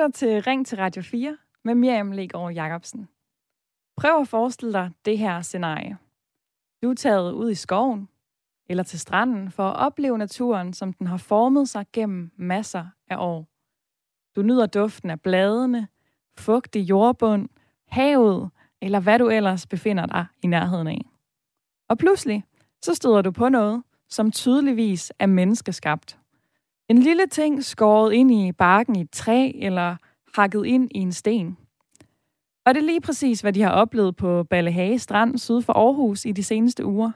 lytter til Ring til Radio 4 med Miriam Legaard Jacobsen. Prøv at forestille dig det her scenarie. Du er taget ud i skoven eller til stranden for at opleve naturen, som den har formet sig gennem masser af år. Du nyder duften af bladene, fugtig jordbund, havet eller hvad du ellers befinder dig i nærheden af. Og pludselig så støder du på noget, som tydeligvis er menneskeskabt. En lille ting skåret ind i barken i et træ eller hakket ind i en sten. Og det er lige præcis, hvad de har oplevet på Ballehage Strand syd for Aarhus i de seneste uger.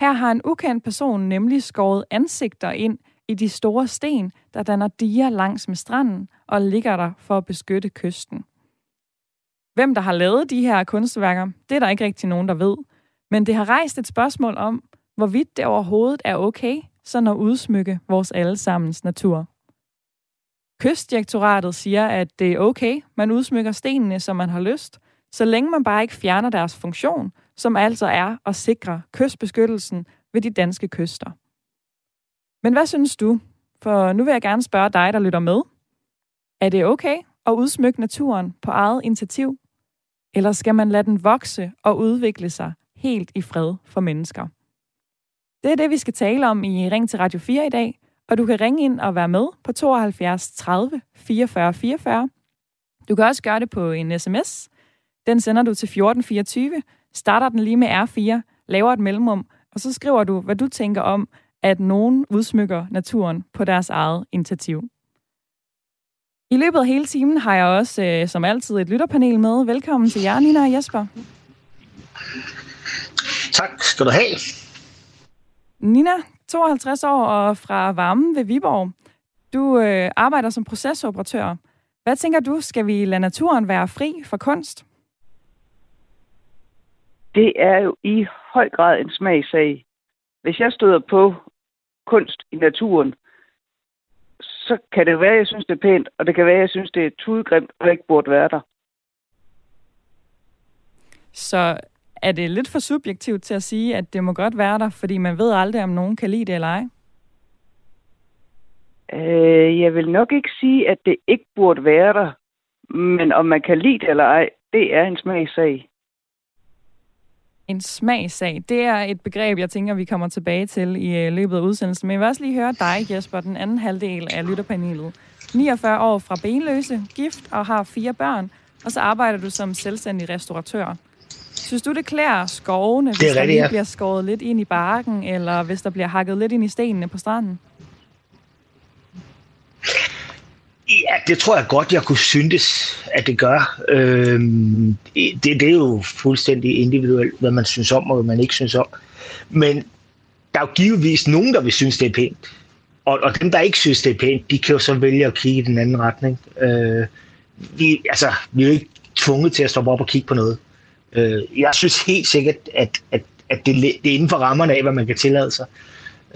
Her har en ukendt person nemlig skåret ansigter ind i de store sten, der danner diger langs med stranden og ligger der for at beskytte kysten. Hvem der har lavet de her kunstværker, det er der ikke rigtig nogen, der ved. Men det har rejst et spørgsmål om, hvorvidt det overhovedet er okay, sådan at udsmykke vores allesammens natur. Kystdirektoratet siger, at det er okay, man udsmykker stenene, som man har lyst, så længe man bare ikke fjerner deres funktion, som altså er at sikre kystbeskyttelsen ved de danske kyster. Men hvad synes du? For nu vil jeg gerne spørge dig, der lytter med. Er det okay at udsmykke naturen på eget initiativ? Eller skal man lade den vokse og udvikle sig helt i fred for mennesker? Det er det, vi skal tale om i Ring til Radio 4 i dag, og du kan ringe ind og være med på 72 30 44 44. Du kan også gøre det på en sms. Den sender du til 1424, starter den lige med R4, laver et mellemrum, og så skriver du, hvad du tænker om, at nogen udsmykker naturen på deres eget initiativ. I løbet af hele timen har jeg også, øh, som altid, et lytterpanel med. Velkommen til jer, Nina og Jesper. Tak skal du have. Nina, 52 år og fra Varmen ved Viborg. Du øh, arbejder som procesoperatør. Hvad tænker du, skal vi lade naturen være fri for kunst? Det er jo i høj grad en smagsag. Hvis jeg støder på kunst i naturen, så kan det være, at jeg synes, det er pænt, og det kan være, at jeg synes, det er tudegrimt, og ikke burde være der. Så er det lidt for subjektivt til at sige, at det må godt være der, fordi man ved aldrig, om nogen kan lide det eller ej? Øh, jeg vil nok ikke sige, at det ikke burde være der, men om man kan lide det eller ej, det er en smagsag. En smagsag, det er et begreb, jeg tænker, vi kommer tilbage til i øh, løbet af udsendelsen. Men jeg vil også lige høre dig, Jesper, den anden halvdel af lytterpanelet. 49 år fra Benløse, gift og har fire børn, og så arbejder du som selvstændig restauratør. Synes du, det klæder skovene, hvis rigtigt, der lige ja. bliver skåret lidt ind i barken, eller hvis der bliver hakket lidt ind i stenene på stranden? Ja, det tror jeg godt, jeg kunne syntes, at det gør. Øhm, det, det er jo fuldstændig individuelt, hvad man synes om, og hvad man ikke synes om. Men der er jo givetvis nogen, der vil synes, det er pænt. Og, og dem, der ikke synes, det er pænt, de kan jo så vælge at kigge i den anden retning. Øh, vi, altså, vi er jo ikke tvunget til at stoppe op og kigge på noget. Øh, jeg synes helt sikkert, at, at, at det, det er inden for rammerne af, hvad man kan tillade sig.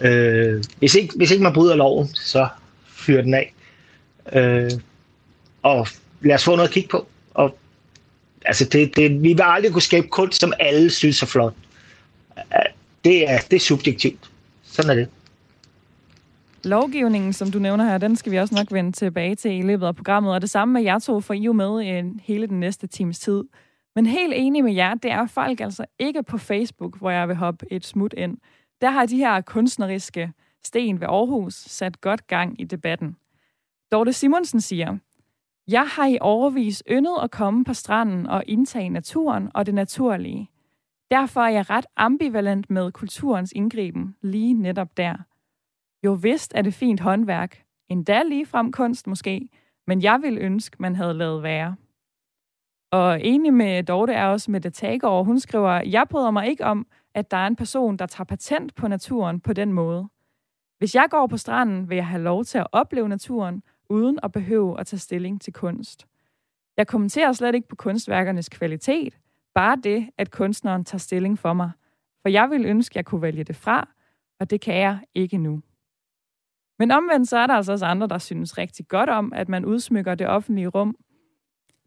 Øh, hvis, ikke, hvis ikke man bryder loven, så fyr den af. Øh, og lad os få noget at kigge på. Og, altså det, det, vi vil aldrig kunne skabe kunst, som alle synes er flot. Det er, det er subjektivt. Sådan er det. Lovgivningen, som du nævner her, den skal vi også nok vende tilbage til i løbet af programmet. Og det samme med jer to, for I jo med i hele den næste times tid. Men helt enig med jer, det er folk altså ikke på Facebook, hvor jeg vil hoppe et smut ind. Der har de her kunstneriske sten ved Aarhus sat godt gang i debatten. Dorte Simonsen siger, Jeg har i overvis yndet at komme på stranden og indtage naturen og det naturlige. Derfor er jeg ret ambivalent med kulturens indgriben lige netop der. Jo vist er det fint håndværk, endda lige frem kunst måske, men jeg vil ønske, man havde lavet være. Og enig med Dorte er også med det Tageover. Hun skriver, jeg bryder mig ikke om, at der er en person, der tager patent på naturen på den måde. Hvis jeg går på stranden, vil jeg have lov til at opleve naturen, uden at behøve at tage stilling til kunst. Jeg kommenterer slet ikke på kunstværkernes kvalitet, bare det, at kunstneren tager stilling for mig. For jeg vil ønske, at jeg kunne vælge det fra, og det kan jeg ikke nu. Men omvendt så er der altså også andre, der synes rigtig godt om, at man udsmykker det offentlige rum.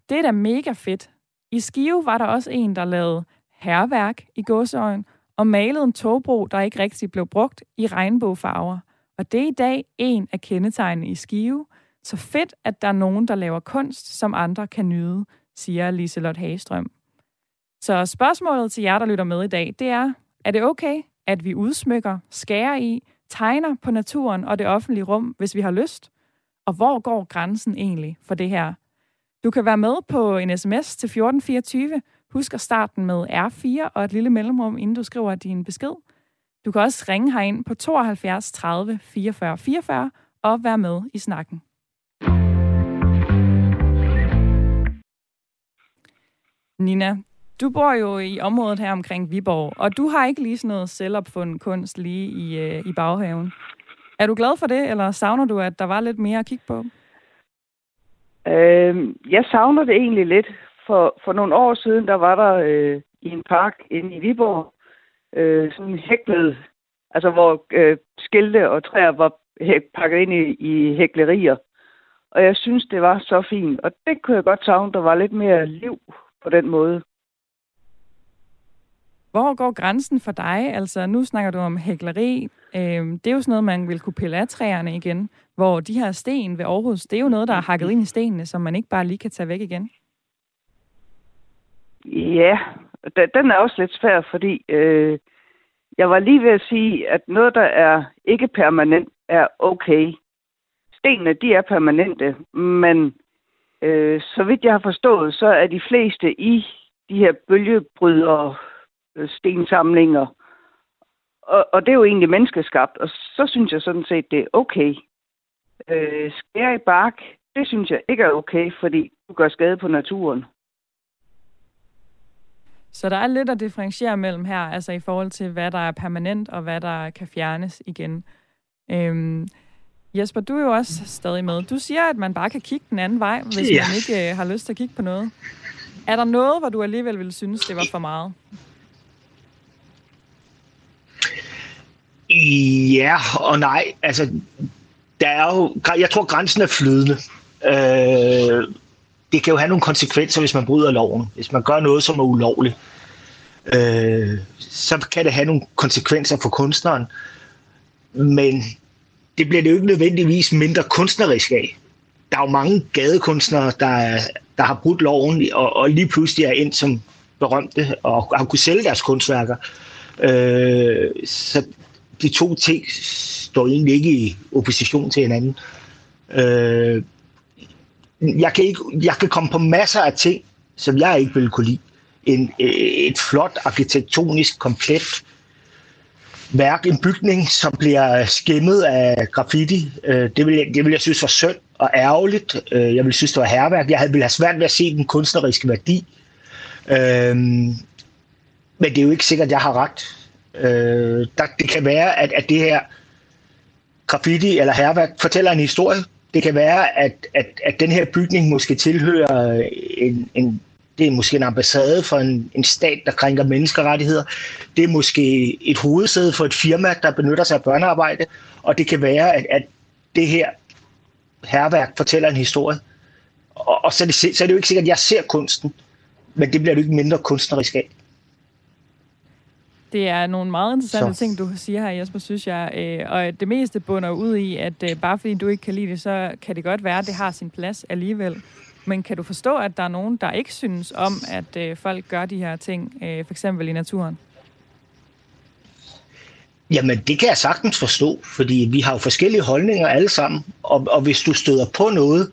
Det er da mega fedt. I Skive var der også en, der lavede herværk i gåseøjen og malede en togbro, der ikke rigtig blev brugt i regnbuefarver. Og det er i dag en af kendetegnene i Skive, Så fedt, at der er nogen, der laver kunst, som andre kan nyde, siger Liselot Hagestrøm. Så spørgsmålet til jer, der lytter med i dag, det er, er det okay, at vi udsmykker, skærer i, tegner på naturen og det offentlige rum, hvis vi har lyst? Og hvor går grænsen egentlig for det her? Du kan være med på en sms til 1424. Husk at starte med R4 og et lille mellemrum, inden du skriver din besked. Du kan også ringe herind på 72 30 44 44 og være med i snakken. Nina, du bor jo i området her omkring Viborg, og du har ikke lige sådan noget selvopfundet kunst lige i, øh, i baghaven. Er du glad for det, eller savner du, at der var lidt mere at kigge på? Øh, jeg savner det egentlig lidt. For, for nogle år siden, der var der øh, i en park inde i Viborg, øh, sådan hæklet, altså hvor øh, skilte og træer var pakket ind i, i hæklerier. Og jeg synes, det var så fint. Og det kunne jeg godt savne, der var lidt mere liv på den måde. Hvor går grænsen for dig? Altså, nu snakker du om hækleri. Øhm, det er jo sådan noget, man vil kunne pille af træerne igen. Hvor de her sten ved Aarhus, det er jo noget, der er hakket ind i stenene, som man ikke bare lige kan tage væk igen. Ja, den er også lidt svær, fordi øh, jeg var lige ved at sige, at noget, der er ikke permanent, er okay. Stenene, de er permanente, men øh, så vidt jeg har forstået, så er de fleste i de her bølgebrydere stensamlinger. Og, og det er jo egentlig menneskeskabt, og så synes jeg sådan set, det er okay. Øh, skære i bark, det synes jeg ikke er okay, fordi du gør skade på naturen. Så der er lidt at differentiere mellem her, altså i forhold til, hvad der er permanent, og hvad der kan fjernes igen. Øhm, Jesper, du er jo også stadig med. Du siger, at man bare kan kigge den anden vej, hvis ja. man ikke øh, har lyst til at kigge på noget. Er der noget, hvor du alligevel ville synes, det var for meget? Ja og nej. Altså, der er jo, jeg tror, grænsen er flydende. Øh, det kan jo have nogle konsekvenser, hvis man bryder loven. Hvis man gør noget, som er ulovligt, øh, så kan det have nogle konsekvenser for kunstneren. Men det bliver det jo ikke nødvendigvis mindre kunstnerisk af. Der er jo mange gadekunstnere, der, der har brudt loven, og, og lige pludselig er ind som berømte, og har kunnet sælge deres kunstværker. Øh, så de to ting står egentlig ikke i opposition til hinanden. Øh, jeg, kan ikke, jeg kan komme på masser af ting, som jeg ikke ville kunne lide. En, øh, et flot arkitektonisk komplet værk, en bygning, som bliver skæmmet af graffiti. Øh, det, vil jeg, det vil jeg synes var synd og ærgerligt. Øh, jeg vil synes, det var herværk. Jeg ville have svært ved at se den kunstneriske værdi. Øh, men det er jo ikke sikkert, at jeg har ret. Øh, der, det kan være, at, at det her graffiti eller herværk fortæller en historie. Det kan være, at, at, at den her bygning måske tilhører en, en det er måske en ambassade for en, en stat, der krænker menneskerettigheder. Det er måske et hovedsæde for et firma, der benytter sig af børnearbejde. Og det kan være, at, at det her herværk fortæller en historie. Og, og så, er det, så er det jo ikke sikkert, at jeg ser kunsten, men det bliver jo ikke mindre kunstnerisk af. Det er nogle meget interessante så. ting, du siger her, Jesper, synes jeg. Øh, og det meste bunder ud i, at øh, bare fordi du ikke kan lide det, så kan det godt være, at det har sin plads alligevel. Men kan du forstå, at der er nogen, der ikke synes om, at øh, folk gør de her ting, for eksempel i naturen? Jamen, det kan jeg sagtens forstå, fordi vi har jo forskellige holdninger alle sammen. Og, og hvis du støder på noget,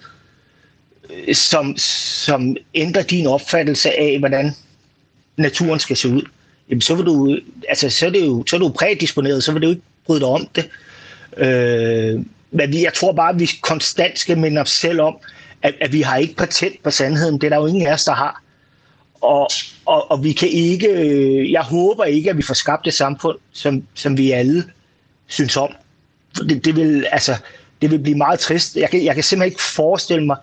som, som ændrer din opfattelse af, hvordan naturen skal se ud, jamen så, vil du, altså, så, er det jo, så er du prædisponeret, så vil du ikke bryde dig om det. Øh, men jeg tror bare, at vi konstant skal minde os selv om, at, at vi har ikke patent på sandheden. Det er der jo ingen af os, der har. Og, og, og vi kan ikke, jeg håber ikke, at vi får skabt et samfund, som, som vi alle synes om. Det, det, vil, altså, det vil blive meget trist. Jeg kan, jeg kan simpelthen ikke forestille mig,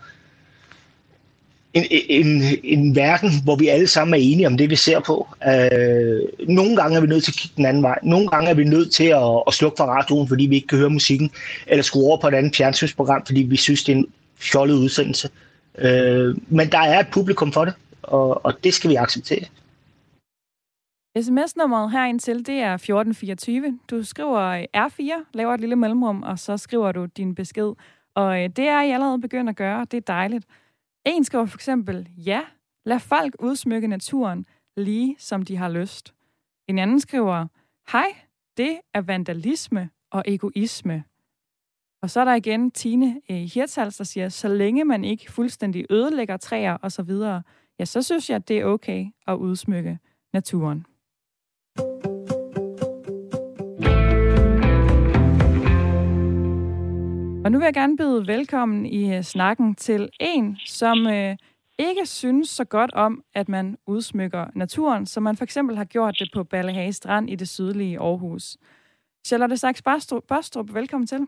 en, en, en verden, hvor vi alle sammen er enige om det, vi ser på. Øh, nogle gange er vi nødt til at kigge den anden vej. Nogle gange er vi nødt til at, at slukke for radioen, fordi vi ikke kan høre musikken, eller skrue over på et andet fjernsynsprogram, fordi vi synes, det er en fjollet udsendelse. Øh, men der er et publikum for det, og, og det skal vi acceptere. SMS-nummeret herind til, det er 1424. Du skriver øh, R4, laver et lille mellemrum, og så skriver du din besked. Og øh, det er I allerede begyndt at gøre, det er dejligt. En skriver for eksempel, ja, lad folk udsmykke naturen lige som de har lyst. En anden skriver, hej, det er vandalisme og egoisme. Og så er der igen Tine eh, Hirtals, der siger, så længe man ikke fuldstændig ødelægger træer og så videre, ja, så synes jeg, at det er okay at udsmykke naturen. Og nu vil jeg gerne byde velkommen i øh, snakken til en, som øh, ikke synes så godt om, at man udsmykker naturen, som man for eksempel har gjort det på Ballehage Strand i det sydlige Aarhus. Charlotte Sachs Bostrup, velkommen til.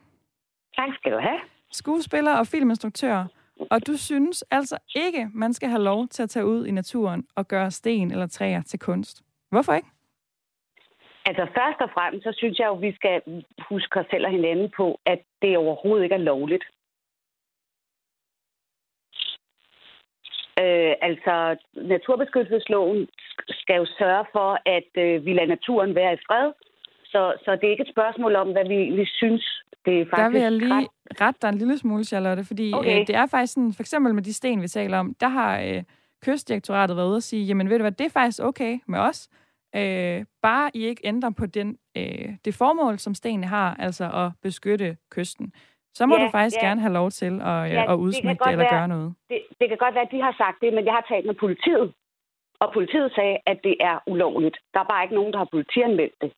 Tak skal du have. Skuespiller og filminstruktør. Og du synes altså ikke, man skal have lov til at tage ud i naturen og gøre sten eller træer til kunst. Hvorfor ikke? Altså først og fremmest, så synes jeg jo, at vi skal huske os selv og hinanden på, at det overhovedet ikke er lovligt. Øh, altså, naturbeskyttelsesloven skal jo sørge for, at øh, vi lader naturen være i fred. Så, så det er ikke et spørgsmål om, hvad vi, vi synes. Det er faktisk der vil jeg lige rette dig en lille smule, Charlotte, fordi okay. øh, det er faktisk sådan, for eksempel med de sten, vi taler om, der har øh, kystdirektoratet været ude og sige, jamen ved du hvad, det er faktisk okay med os, øh, bare I ikke ændrer på den, øh, det formål, som stenene har, altså at beskytte kysten. Så må ja, du faktisk ja. gerne have lov til at, øh, ja, at udsmykke det, det eller være, gøre noget. Det, det kan godt være, at de har sagt det, men jeg har talt med politiet. Og politiet sagde, at det er ulovligt. Der er bare ikke nogen, der har politianmeldt det.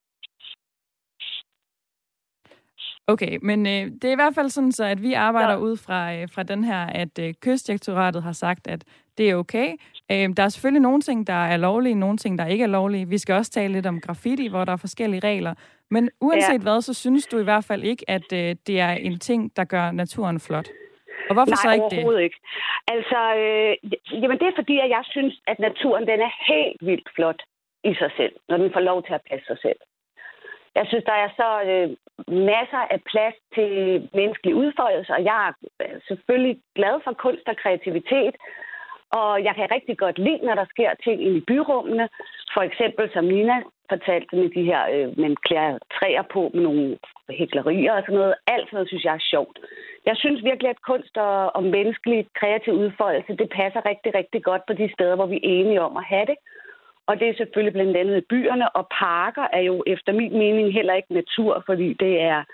Okay, men øh, det er i hvert fald sådan, så at vi arbejder ja. ud fra, øh, fra den her, at øh, kystdirektoratet har sagt, at det er okay. Øh, der er selvfølgelig nogle ting, der er lovlige, nogle ting, der ikke er lovlige. Vi skal også tale lidt om graffiti, hvor der er forskellige regler. Men uanset ja. hvad, så synes du i hvert fald ikke, at øh, det er en ting, der gør naturen flot. Og hvorfor Nej, så ikke det? Nej, ikke. Altså, øh, jamen det er fordi, at jeg synes, at naturen den er helt vildt flot i sig selv, når den får lov til at passe sig selv. Jeg synes, der er så øh, masser af plads til menneskelig udfoldelse, og jeg er selvfølgelig glad for kunst og kreativitet, og jeg kan rigtig godt lide, når der sker ting i byrummene. For eksempel, som Nina fortalte med de her, øh, man klæder træer på med nogle hæklerier og sådan noget. Alt sådan noget, synes jeg er sjovt. Jeg synes virkelig, at kunst og, og menneskelig kreativ udfoldelse, det passer rigtig, rigtig godt på de steder, hvor vi er enige om at have det. Og det er selvfølgelig blandt andet byerne, og parker er jo efter min mening heller ikke natur, fordi det er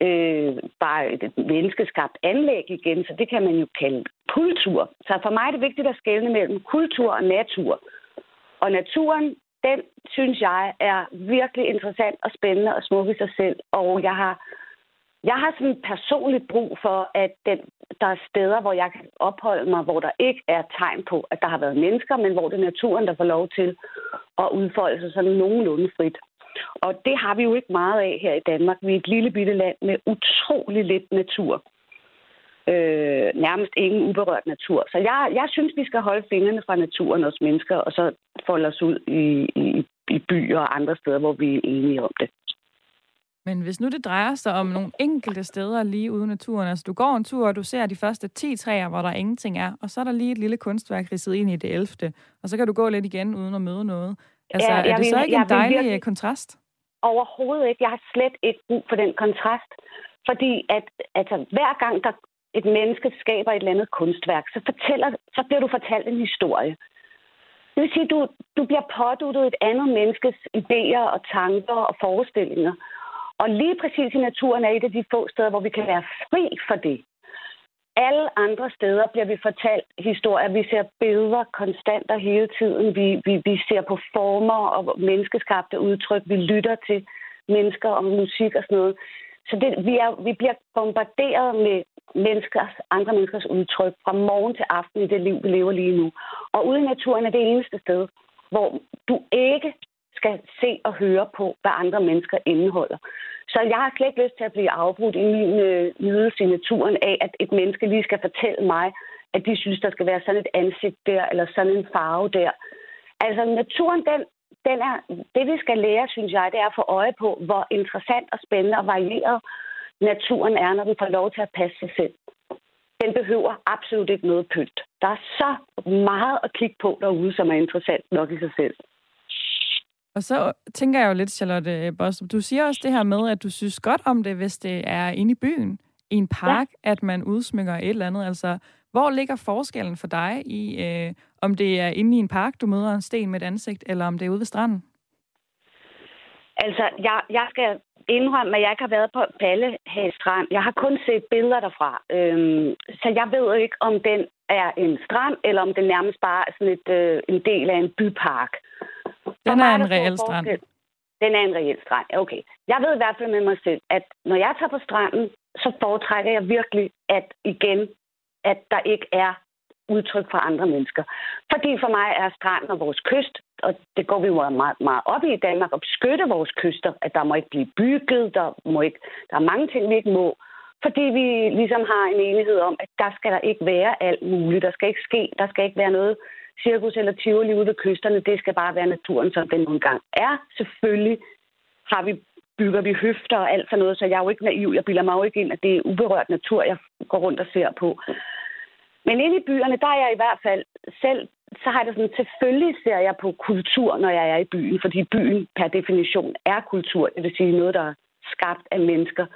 øh, bare et menneskeskabt anlæg igen, så det kan man jo kalde kultur. Så for mig er det vigtigt at skelne mellem kultur og natur. Og naturen, den synes jeg er virkelig interessant og spændende og smuk i sig selv. Og jeg har, jeg har sådan personligt brug for, at den, der er steder, hvor jeg kan opholde mig, hvor der ikke er tegn på, at der har været mennesker, men hvor det er naturen, der får lov til at udfolde sig sådan nogenlunde frit. Og det har vi jo ikke meget af her i Danmark. Vi er et lille bitte land med utrolig lidt natur. Øh, nærmest ingen uberørt natur. Så jeg, jeg synes, vi skal holde fingrene fra naturen os mennesker, og så folde os ud i, i, i byer og andre steder, hvor vi er enige om det. Men hvis nu det drejer sig om nogle enkelte steder lige ude i naturen, altså du går en tur, og du ser de første 10 træer, hvor der ingenting er, og så er der lige et lille kunstværk ridset ind i det 11. Og så kan du gå lidt igen uden at møde noget. Altså, ja, er det så ikke en dejlig virkelig, kontrast? Overhovedet ikke. Jeg har slet ikke brug for den kontrast. Fordi at altså, hver gang der et menneske skaber et eller andet kunstværk, så, fortæller, så bliver du fortalt en historie. Det vil sige, at du, du bliver påduttet et andet menneskes idéer og tanker og forestillinger. Og lige præcis i naturen er et af de få steder, hvor vi kan være fri for det. Alle andre steder bliver vi fortalt historier. Vi ser billeder konstant og hele tiden. Vi, vi, vi ser på former og menneskeskabte udtryk. Vi lytter til mennesker og musik og sådan noget. Så det, vi, er, vi bliver bombarderet med menneskers, andre menneskers udtryk fra morgen til aften i det liv, vi lever lige nu. Og ude i naturen er det eneste sted, hvor du ikke skal se og høre på, hvad andre mennesker indeholder. Så jeg har slet ikke lyst til at blive afbrudt i min øh, nydelse i naturen af, at et menneske lige skal fortælle mig, at de synes, der skal være sådan et ansigt der, eller sådan en farve der. Altså naturen, den, den er, det vi skal lære, synes jeg, det er at få øje på, hvor interessant og spændende og varieret naturen er, når den får lov til at passe sig selv. Den behøver absolut ikke noget pynt. Der er så meget at kigge på derude, som er interessant nok i sig selv. Og så tænker jeg jo lidt, Charlotte Bostrup, du siger også det her med, at du synes godt om det, hvis det er inde i byen. i en park, ja. at man udsmykker et eller andet. Altså, hvor ligger forskellen for dig i, øh, om det er inde i en park, du møder en sten med et ansigt, eller om det er ude ved stranden? Altså, jeg, jeg skal indrømme, at jeg ikke har været på Ballehav Strand. Jeg har kun set billeder derfra. Øhm, så jeg ved ikke, om den er en strand, eller om den nærmest bare er sådan et, øh, en del af en bypark. Den er en reel strand. Den er en reel strand, okay. Jeg ved i hvert fald med mig selv, at når jeg tager på stranden, så foretrækker jeg virkelig, at igen, at der ikke er udtryk for andre mennesker. Fordi for mig er stranden og vores kyst, og det går vi jo meget, meget op i i Danmark, at beskytte vores kyster, at der må ikke blive bygget, der, må ikke, der er mange ting, vi ikke må, fordi vi ligesom har en enighed om, at der skal der ikke være alt muligt. Der skal ikke ske, der skal ikke være noget cirkus eller tivoli ude ved kysterne. Det skal bare være naturen, som den nogle gang er. Selvfølgelig har vi bygger vi høfter og alt sådan noget, så jeg er jo ikke naiv. Jeg bilder mig jo ikke ind, at det er uberørt natur, jeg går rundt og ser på. Men inde i byerne, der er jeg i hvert fald selv, så har jeg det sådan, selvfølgelig ser jeg på kultur, når jeg er i byen, fordi byen per definition er kultur, det vil sige noget, der er skabt af mennesker.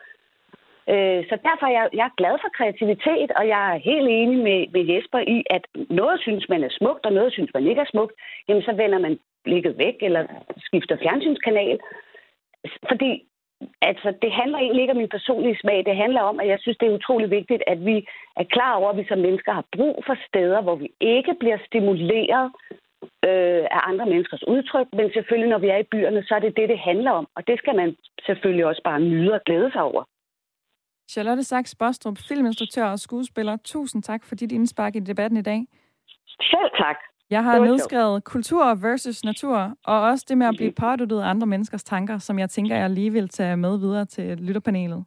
Øh, så derfor er jeg, jeg er glad for kreativitet, og jeg er helt enig med, med Jesper i, at noget synes man er smukt, og noget synes man ikke er smukt, jamen så vender man blikket væk, eller skifter fjernsynskanal. Fordi altså, det handler egentlig ikke om min personlige smag. Det handler om, at jeg synes, det er utrolig vigtigt, at vi er klar over, at vi som mennesker har brug for steder, hvor vi ikke bliver stimuleret øh, af andre menneskers udtryk. Men selvfølgelig, når vi er i byerne, så er det det, det handler om. Og det skal man selvfølgelig også bare nyde og glæde sig over. Charlotte Sachs Bostrup, filminstruktør og skuespiller. Tusind tak for dit indspark i debatten i dag. Selv tak. Jeg har nedskrevet sjovt. kultur versus natur, og også det med at blive påduttet andre menneskers tanker, som jeg tænker, jeg lige vil tage med videre til lytterpanelet.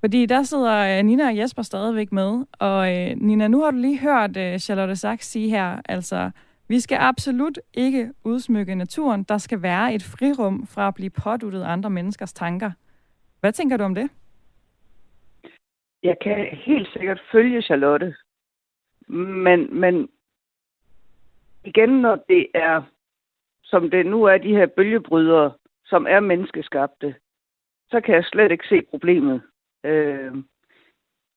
Fordi der sidder øh, Nina og Jesper stadigvæk med, og øh, Nina, nu har du lige hørt øh, Charlotte Sachs sige her, altså, vi skal absolut ikke udsmykke naturen. Der skal være et frirum fra at blive påduttet andre menneskers tanker. Hvad tænker du om det? Jeg kan helt sikkert følge Charlotte. Men, men igen, når det er, som det nu er, de her bølgebrydere, som er menneskeskabte, så kan jeg slet ikke se problemet. Øh,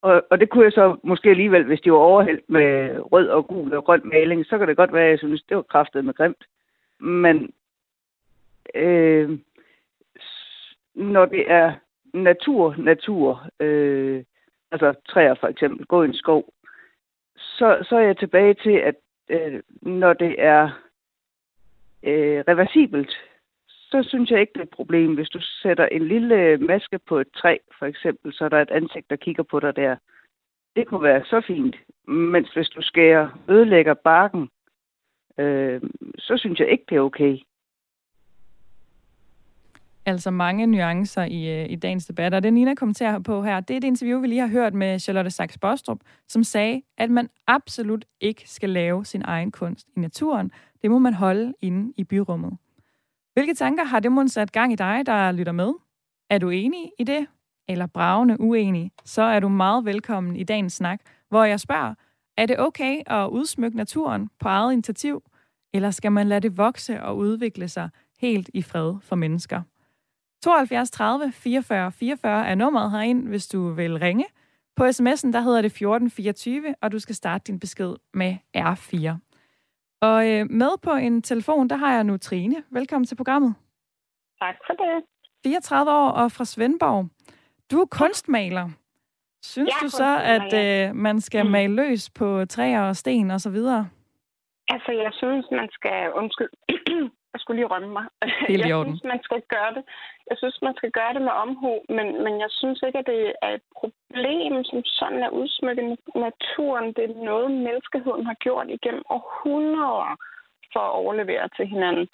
og, og det kunne jeg så måske alligevel, hvis de var overhældt med rød og gul og grøn maling, så kan det godt være, at jeg synes, det var kraftet med grimt. Men øh, når det er natur, natur, øh, altså træer for eksempel, gå i en skov, så, så er jeg tilbage til, at øh, når det er øh, reversibelt, så synes jeg ikke, det er et problem. Hvis du sætter en lille maske på et træ, for eksempel, så er der et ansigt, der kigger på dig der. Det kunne være så fint. Mens hvis du skærer, ødelægger barken, øh, så synes jeg ikke, det er okay. Altså mange nuancer i, øh, i dagens debat. Og det Nina kommenterer på her, det er et interview, vi lige har hørt med Charlotte Sachs Bostrup, som sagde, at man absolut ikke skal lave sin egen kunst i naturen. Det må man holde inde i byrummet. Hvilke tanker har det måske sat gang i dig, der lytter med? Er du enig i det? Eller bravende uenig? Så er du meget velkommen i dagens snak, hvor jeg spørger, er det okay at udsmykke naturen på eget initiativ? Eller skal man lade det vokse og udvikle sig helt i fred for mennesker? 72 30 44 44 er nummeret herind, hvis du vil ringe. På sms'en der hedder det 1424, og du skal starte din besked med R4. Og øh, med på en telefon, der har jeg nu Trine. Velkommen til programmet. Tak for det. 34 år og fra Svendborg. Du er kunstmaler. Synes du så, at øh, man skal mm. male løs på træer og sten og så videre? Altså, jeg synes, man skal... Undskyld. Jeg skulle lige rømme mig. Helt jeg synes, man skal gøre det. Jeg synes, man skal gøre det med omhu, men, men jeg synes ikke, at det er et problem, som sådan er udsmykket naturen. Det er noget, menneskeheden har gjort igennem århundreder for at overlevere til hinanden.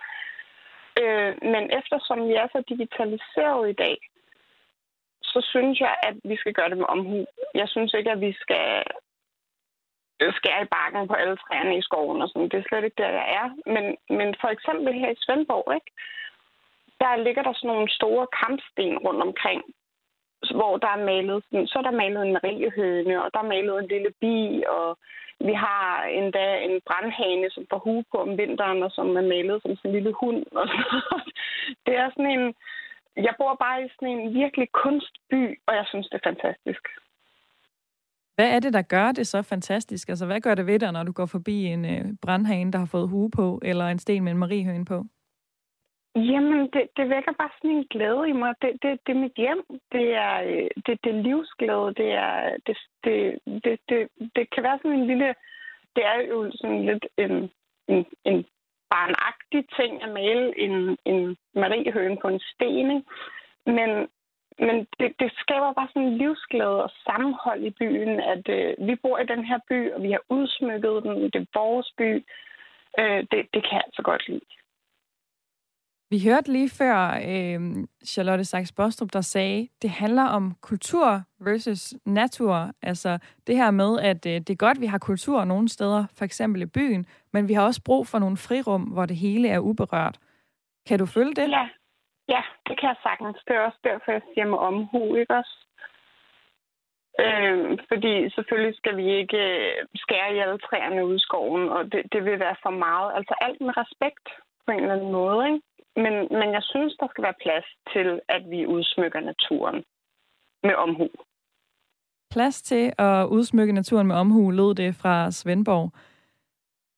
Øh, men eftersom vi er så digitaliseret i dag, så synes jeg, at vi skal gøre det med omhu. Jeg synes ikke, at vi skal skære i bakken på alle træerne i skoven og sådan. Det er slet ikke der, jeg er. Men, men for eksempel her i Svendborg, ikke? der ligger der sådan nogle store kampsten rundt omkring, hvor der er malet, sådan, så er der malet en mariehøne, og der er malet en lille bi, og vi har endda en brandhane, som får hue på om vinteren, og som er malet som sådan en lille hund. Og det er sådan en, jeg bor bare i sådan en virkelig kunstby, og jeg synes, det er fantastisk. Hvad er det, der gør det så fantastisk? Altså, hvad gør det ved dig, når du går forbi en øh, brandhane, der har fået hue på, eller en sten med en mariehøne på? Jamen, det, det vækker bare sådan en glæde i mig. Det, det, det er mit hjem. Det er, øh, det, det er livsglæde. Det, er, det, det, det, det, det kan være sådan en lille... Det er jo sådan lidt en, en, en barnagtig ting at male en, en mariehøne på en sten. Ikke? Men, men det, det skaber bare sådan en livsglæde og sammenhold i byen, at øh, vi bor i den her by, og vi har udsmykket den. Det er vores by. Øh, det, det kan jeg altså godt lide. Vi hørte lige før øh, Charlotte Sachs Bostrup, der sagde, det handler om kultur versus natur. Altså det her med, at øh, det er godt, vi har kultur nogle steder, for eksempel i byen, men vi har også brug for nogle frirum, hvor det hele er uberørt. Kan du følge det? Ja, ja det kan jeg sagtens. Det er også derfor, jeg siger med omhu, ikke også? Øh, fordi selvfølgelig skal vi ikke øh, skære i alle træerne ude i skoven, og det, det vil være for meget. Altså alt med respekt på en eller anden måde, ikke? Men, men jeg synes, der skal være plads til, at vi udsmykker naturen med omhu. Plads til at udsmykke naturen med omhu, lød det fra Svendborg.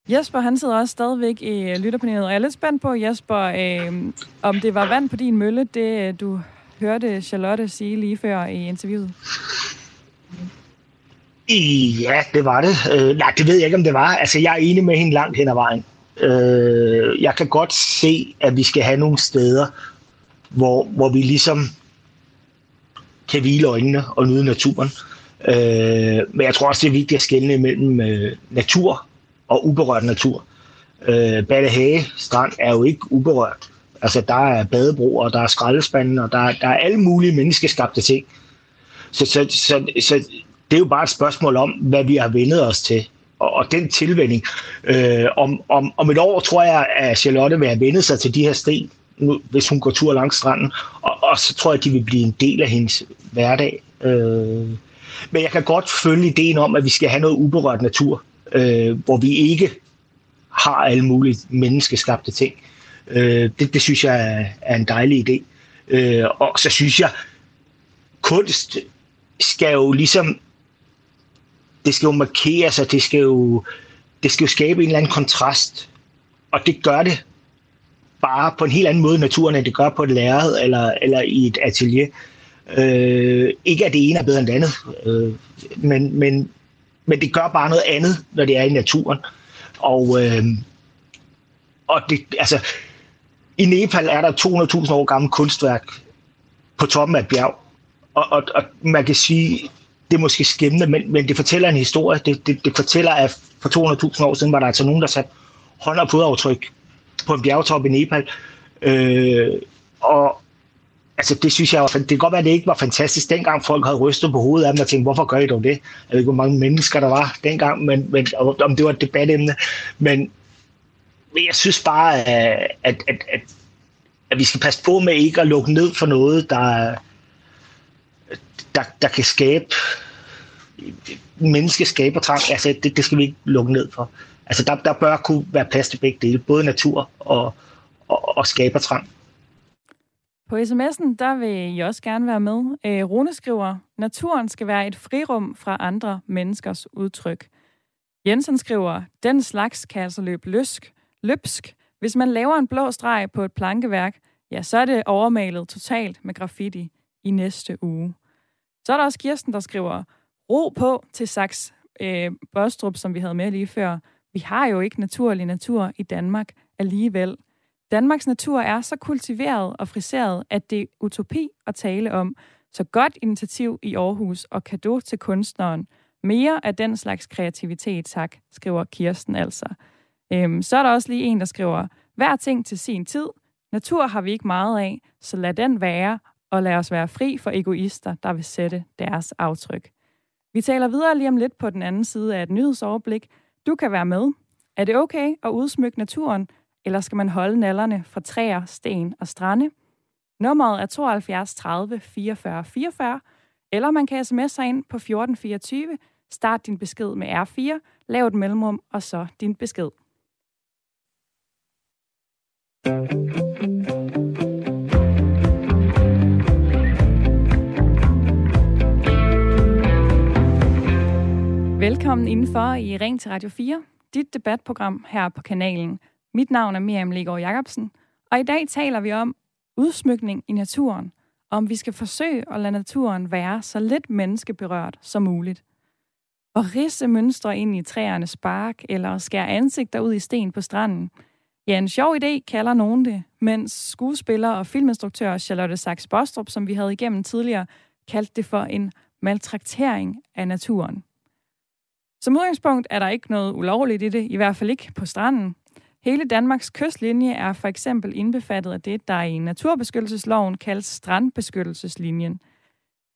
Jesper, han sidder også stadigvæk i øh, lytterpanelet, og jeg er lidt spændt på, Jesper, øh, om det var vand på din mølle, det øh, du hørte Charlotte sige lige før i interviewet. Ja, det var det. Øh, nej, det ved jeg ikke, om det var. Altså, jeg er enig med hende langt hen ad vejen. Øh, jeg kan godt se, at vi skal have nogle steder, hvor, hvor vi ligesom kan hvile øjnene og nyde naturen. Øh, men jeg tror også, det er vigtigt at skelne mellem øh, natur og uberørt natur. Øh, Ballehage strand er jo ikke uberørt. Altså, der er badebroer, der er skraldespanden, og der, der er alle mulige menneskeskabte ting. Så, så, så, så det er jo bare et spørgsmål om, hvad vi har vendet os til og, og den tilvænding. Øh, om, om, om et år tror jeg, at Charlotte vil have vendet sig til de her sten, nu, hvis hun går tur langs stranden, og, og så tror jeg, at de vil blive en del af hendes hverdag. Øh, men jeg kan godt følge ideen om, at vi skal have noget uberørt natur, øh, hvor vi ikke har alle mulige menneskeskabte ting. Øh, det, det synes jeg er, er en dejlig idé. Øh, og så synes jeg, kunst skal jo ligesom det skal jo markere sig, det skal jo, det skal jo skabe en eller anden kontrast. Og det gør det bare på en helt anden måde i naturen, end det gør på et lærred eller, eller i et atelier. Øh, ikke at det ene er bedre end det andet, øh, men, men, men det gør bare noget andet, når det er i naturen. Og, øh, og det, altså, i Nepal er der 200.000 år gammelt kunstværk på toppen af et bjerg. Og, og, og man kan sige, det er måske skæmmende, men, men det fortæller en historie. Det, det, det fortæller, at for 200.000 år siden var der altså nogen, der satte hånd og fodaftryk på en bjergtop i Nepal. Øh, og altså, det synes jeg, det kan godt være, at det ikke var fantastisk dengang, folk havde rystet på hovedet af dem og tænkt, hvorfor gør I dog det? Jeg ved ikke, hvor mange mennesker der var dengang, men, men om det var et debatemne. Men, men jeg synes bare, øh, at, at, at, at vi skal passe på med ikke at lukke ned for noget, der, der, der kan skabe menneskeskaber trang, altså det, det skal vi ikke lukke ned for. Altså der, der bør kunne være plads til begge dele, både natur og, og, og trang. På sms'en, der vil I også gerne være med. Øh, Rune skriver, naturen skal være et frirum fra andre menneskers udtryk. Jensen skriver, den slags kan altså løbe løsk, løbsk. Hvis man laver en blå streg på et plankeværk, ja, så er det overmalet totalt med graffiti i næste uge. Så er der også Kirsten, der skriver, ro på til Saks øh, Bostrup, som vi havde med lige før. Vi har jo ikke naturlig natur i Danmark alligevel. Danmarks natur er så kultiveret og friseret, at det er utopi at tale om. Så godt initiativ i Aarhus og kado til kunstneren. Mere af den slags kreativitet, tak, skriver Kirsten altså. Øhm, så er der også lige en, der skriver, hver ting til sin tid. Natur har vi ikke meget af, så lad den være, og lad os være fri for egoister, der vil sætte deres aftryk. Vi taler videre lige om lidt på den anden side af et nyhedsoverblik. Du kan være med. Er det okay at udsmykke naturen, eller skal man holde nallerne fra træer, sten og strande? Nummeret er 72 30 44 44, eller man kan sms'e ind på 1424, start din besked med R4, lav et mellemrum og så din besked. Velkommen indenfor i Ring til Radio 4, dit debatprogram her på kanalen – mit navn er Miriam Legaard Jacobsen, og i dag taler vi om udsmykning i naturen, og om vi skal forsøge at lade naturen være så lidt menneskeberørt som muligt. Og risse mønstre ind i træernes bark, eller skære ansigter ud i sten på stranden. Ja, en sjov idé kalder nogen det, mens skuespiller og filminstruktør Charlotte Sachs Bostrup, som vi havde igennem tidligere, kaldte det for en maltraktering af naturen. Som udgangspunkt er der ikke noget ulovligt i det, i hvert fald ikke på stranden. Hele Danmarks kystlinje er for eksempel indbefattet af det, der i naturbeskyttelsesloven kaldes strandbeskyttelseslinjen.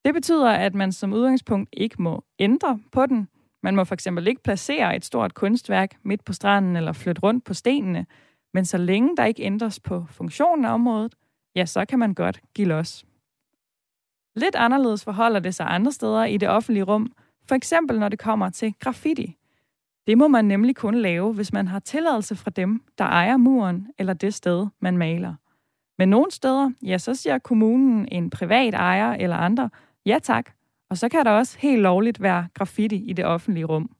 Det betyder, at man som udgangspunkt ikke må ændre på den. Man må for eksempel ikke placere et stort kunstværk midt på stranden eller flytte rundt på stenene. Men så længe der ikke ændres på funktionen af området, ja, så kan man godt give los. Lidt anderledes forholder det sig andre steder i det offentlige rum, for eksempel når det kommer til graffiti. Det må man nemlig kun lave, hvis man har tilladelse fra dem, der ejer muren eller det sted, man maler. Men nogle steder, ja, så siger kommunen, en privat ejer eller andre, ja tak, og så kan der også helt lovligt være graffiti i det offentlige rum.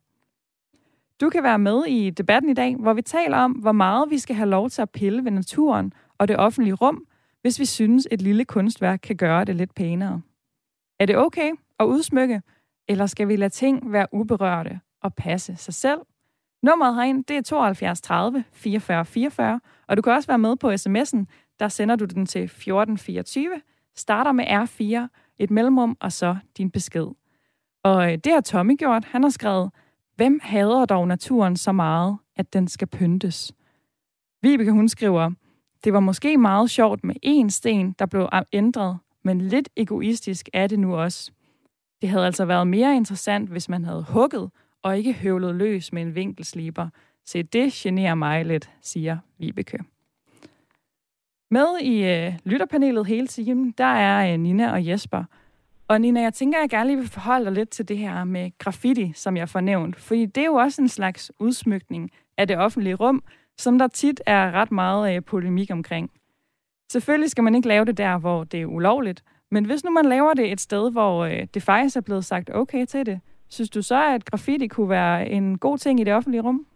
Du kan være med i debatten i dag, hvor vi taler om, hvor meget vi skal have lov til at pille ved naturen og det offentlige rum, hvis vi synes, et lille kunstværk kan gøre det lidt pænere. Er det okay at udsmykke, eller skal vi lade ting være uberørte og passe sig selv? Nummeret herind, det er 72 30 44 44, og du kan også være med på sms'en. Der sender du den til 1424, starter med R4, et mellemrum og så din besked. Og øh, det har Tommy gjort. Han har skrevet, hvem hader dog naturen så meget, at den skal pyntes? Vibeke, hun skriver, det var måske meget sjovt med én sten, der blev ændret, men lidt egoistisk er det nu også. Det havde altså været mere interessant, hvis man havde hugget og ikke høvlet løs med en vinkelsliber. Se, det generer mig lidt, siger Vibeke. Med i øh, lytterpanelet hele timen, der er øh, Nina og Jesper. Og Nina, jeg tænker, at jeg gerne lige vil forholde dig lidt til det her med graffiti, som jeg får nævnt. Fordi det er jo også en slags udsmykning af det offentlige rum, som der tit er ret meget øh, polemik omkring. Selvfølgelig skal man ikke lave det der, hvor det er ulovligt, men hvis nu man laver det et sted, hvor øh, det faktisk er blevet sagt okay til det, synes du så, at graffiti kunne være en god ting i det offentlige rum?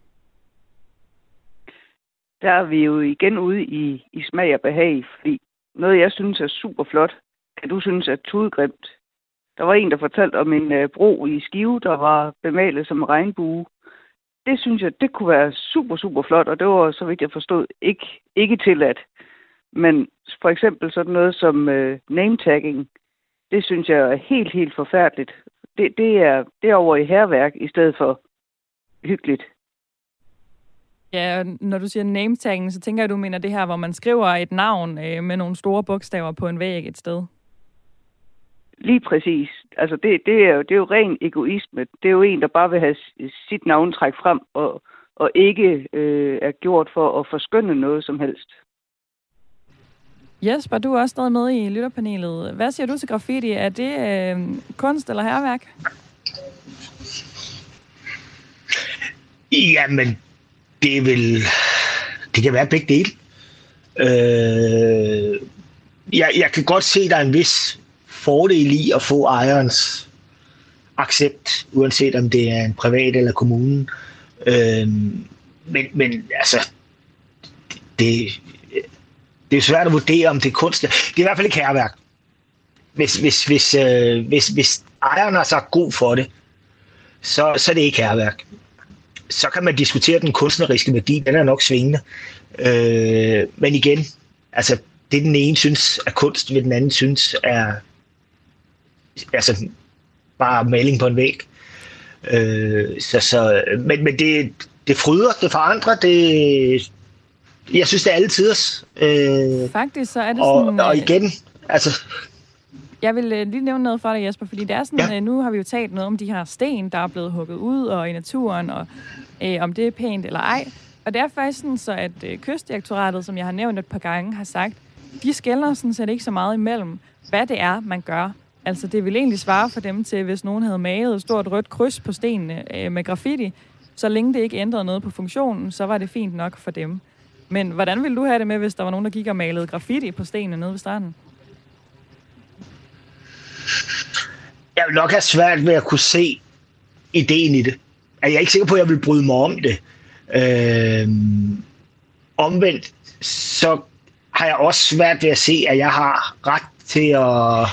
Der er vi jo igen ude i, i smag og behag, fordi noget, jeg synes er super flot, kan du synes er tudgrimt. Der var en, der fortalte om en øh, bro i Skive, der var bemalet som regnbue. Det synes jeg, det kunne være super, super flot, og det var, så vidt jeg forstod, ikke, ikke tilladt. Men for eksempel sådan noget som øh, name-tagging, det synes jeg er helt, helt forfærdeligt. Det, det, er, det er over i herværk i stedet for hyggeligt. Ja, når du siger name-tagging, så tænker jeg, at du mener det her, hvor man skriver et navn øh, med nogle store bogstaver på en væg et sted. Lige præcis. Altså, det, det, er jo, det er jo ren egoisme. Det er jo en, der bare vil have sit navntræk frem, og, og ikke øh, er gjort for at forskønne noget som helst. Jesper, du er også stadig med i lytterpanelet. Hvad siger du til graffiti? Er det øh, kunst eller herværk? Jamen, det vil... Det kan være begge dele. Øh, jeg, jeg kan godt se, at der er en vis fordel i at få ejerens accept, uanset om det er en privat eller kommunen. Øh, men, men altså, det, det er svært at vurdere, om det er kunst. Det er i hvert fald ikke herværk. Hvis, hvis, hvis, øh, hvis, hvis ejeren har sagt god for det, så, så er det ikke herværk. Så kan man diskutere den kunstneriske værdi. Den er nok svingende. Øh, men igen, altså det den ene synes er kunst, vil den anden synes er altså bare maling på en væg. Øh, så, så, men, men det, det fryder, det forandrer, det, jeg synes, det er alle tiders. Øh, Faktisk så er det og, sådan... Og igen, altså... Jeg vil øh, lige nævne noget for dig, Jesper, fordi det er sådan, ja. øh, nu har vi jo talt noget om de her sten, der er blevet hugget ud og i naturen, og øh, om det er pænt eller ej. Og det er faktisk sådan, så at øh, kystdirektoratet, som jeg har nævnt et par gange, har sagt, de skældner sådan set ikke så meget imellem, hvad det er, man gør. Altså, det vil egentlig svare for dem til, hvis nogen havde malet et stort rødt kryds på stenene øh, med graffiti, så længe det ikke ændrede noget på funktionen, så var det fint nok for dem. Men hvordan ville du have det med, hvis der var nogen, der gik og malede graffiti på stenene nede ved stranden? Jeg vil nok have svært ved at kunne se, ideen i det. Altså, er jeg ikke sikker på, at jeg vil bryde mig om det. Øh, omvendt, så har jeg også svært ved at se, at jeg har ret til at,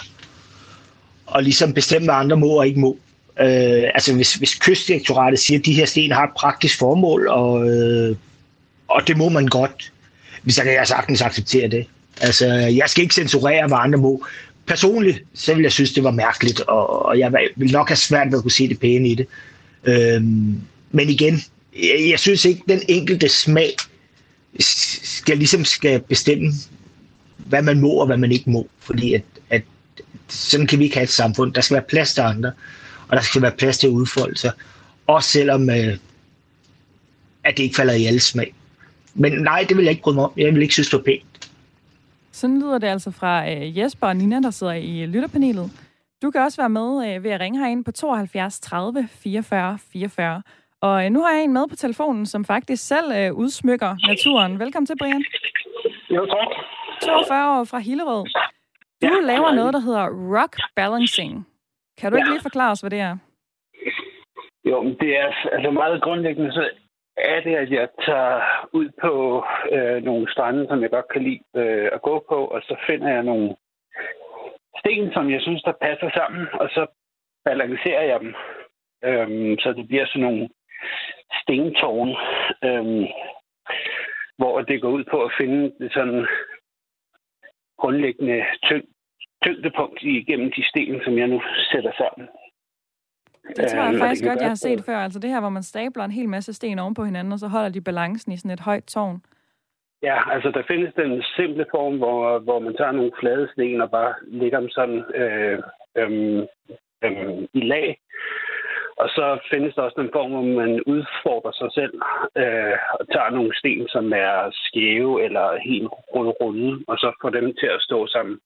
at ligesom bestemme, hvad andre må og ikke må. Øh, altså hvis, hvis kystdirektoratet siger, at de her sten har et praktisk formål, og, øh, og det må man godt, så kan jeg sagtens acceptere det. Altså, jeg skal ikke censurere, hvad andre må. Personligt, så vil jeg synes, det var mærkeligt, og, og jeg vil nok have svært ved at kunne se det pæne i det. Øhm, men igen, jeg, jeg synes ikke, den enkelte smag skal ligesom skal bestemme, hvad man må og hvad man ikke må. Fordi at, at sådan kan vi ikke have et samfund. Der skal være plads til andre, og der skal være plads til at udfolde sig. Også selvom øh, at det ikke falder i alle smag. Men nej, det vil jeg ikke bryde mig om. Jeg vil ikke synes, det var pænt. Sådan lyder det altså fra øh, Jesper og Nina, der sidder i lytterpanelet. Du kan også være med øh, ved at ringe herind på 72 30 44 44. Og øh, nu har jeg en med på telefonen, som faktisk selv øh, udsmykker naturen. Velkommen til, Brian. Jo, tak. 42 år fra Hillerød. Du ja, laver noget, der hedder rock balancing. Kan du ikke ja. lige forklare os, hvad det er? Jo, men det er altså meget grundlæggende, så er det, at jeg tager ud på øh, nogle strande, som jeg godt kan lide øh, at gå på, og så finder jeg nogle sten, som jeg synes, der passer sammen, og så balancerer jeg dem, øhm, så det bliver sådan nogle stentårne, øhm, hvor det går ud på at finde det sådan grundlæggende tyng, tyngdepunkt igennem de sten, som jeg nu sætter sammen. Det tror jeg øhm, faktisk godt, jeg har set før. Altså det her, hvor man stabler en hel masse sten oven på hinanden, og så holder de balancen i sådan et højt tårn. Ja, altså der findes den simple form, hvor, hvor man tager nogle flade sten og bare lægger dem sådan øh, øh, øh, i lag. Og så findes der også den form, hvor man udfordrer sig selv øh, og tager nogle sten, som er skæve eller helt runde, og så får dem til at stå sammen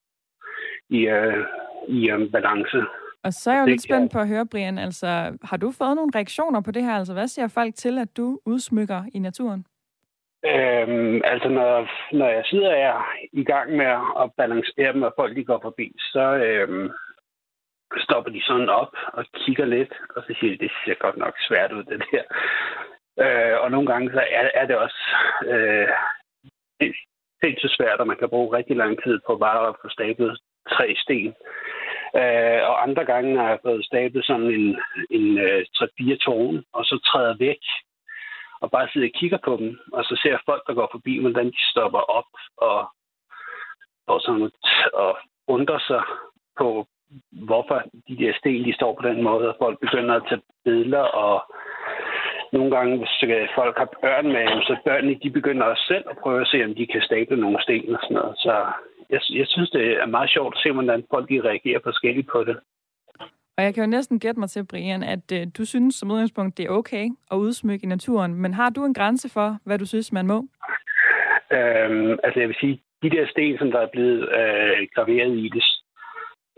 i, øh, i øh, balance. Og så er jeg jo lidt spændt på at høre, Brian, altså har du fået nogle reaktioner på det her? Altså hvad siger folk til, at du udsmykker i naturen? Øhm, altså, når, når jeg sidder her i gang med at balancere dem, og folk de går forbi, så øhm, stopper de sådan op og kigger lidt, og så siger de, det ser godt nok svært ud, det der. Øh, og nogle gange så er, er det også øh, helt så svært, at man kan bruge rigtig lang tid på bare at få stablet tre sten. Øh, og andre gange har jeg fået stablet sådan en, en øh, 3-4 tårne, og så træder væk og bare sidder og kigger på dem, og så ser folk, der går forbi, hvordan de stopper op og, og, sådan, og undrer sig på, hvorfor de der sten, de står på den måde, og folk begynder at tage billeder, og nogle gange, hvis øh, folk har børn med, så børnene, de begynder også selv at prøve at se, om de kan stable nogle sten og sådan noget. Så jeg, jeg synes, det er meget sjovt at se, hvordan folk de reagerer forskelligt på det. Og jeg kan jo næsten gætte mig til, Brian, at øh, du synes som udgangspunkt, det er okay at udsmykke i naturen. Men har du en grænse for, hvad du synes, man må? Øhm, altså jeg vil sige, de der sten, som der er blevet øh, graveret i det,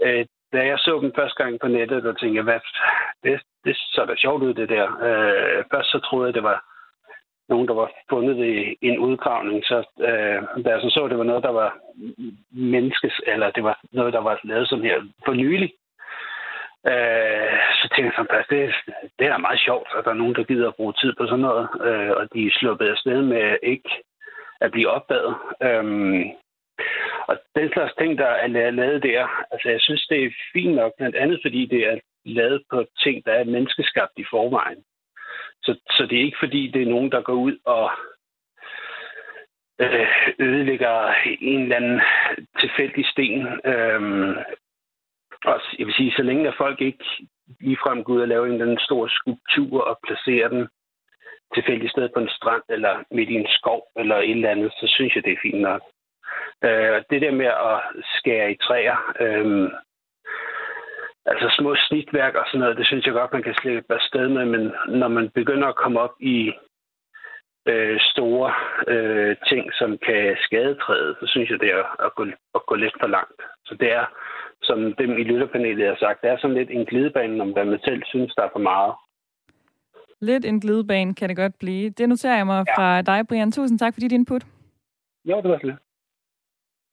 øh, da jeg så dem første gang på nettet, der tænkte jeg, hvad, det, det så da sjovt ud, det der. Øh, først så troede jeg, det var nogen, der var fundet i en udgravning. Så øh, da jeg så så, det var noget, der var menneskes, eller det var noget, der var lavet sådan her for nylig, Øh, så tænkte jeg sådan, det, det er meget sjovt, at der er nogen, der gider at bruge tid på sådan noget, øh, og de er sluppet afsted med ikke at blive opdaget. Øh, og den slags ting, der er lavet der, altså jeg synes, det er fint nok, blandt andet fordi det er lavet på ting, der er menneskeskabt i forvejen. Så, så det er ikke fordi, det er nogen, der går ud og øh, ødelægger en eller anden tilfældig sten. Øhm, og jeg vil sige, så længe at folk ikke ligefrem går ud og laver en eller anden stor skulptur og placerer den tilfældigt sted på en strand eller midt i en skov eller et eller andet, så synes jeg, det er fint nok. Øh, det der med at skære i træer, øh, altså små snitværk og sådan noget, det synes jeg godt, man kan slippe afsted med, men når man begynder at komme op i øh, store øh, ting, som kan skade træet, så synes jeg, det er at gå, at gå lidt for langt. Så det er som dem i lytterpanelet har sagt, det er sådan lidt en glidebane, om hvad man selv synes, der er for meget. Lidt en glidebane kan det godt blive. Det noterer jeg mig ja. fra dig, Brian. Tusind tak for dit input. Jo, det var slet.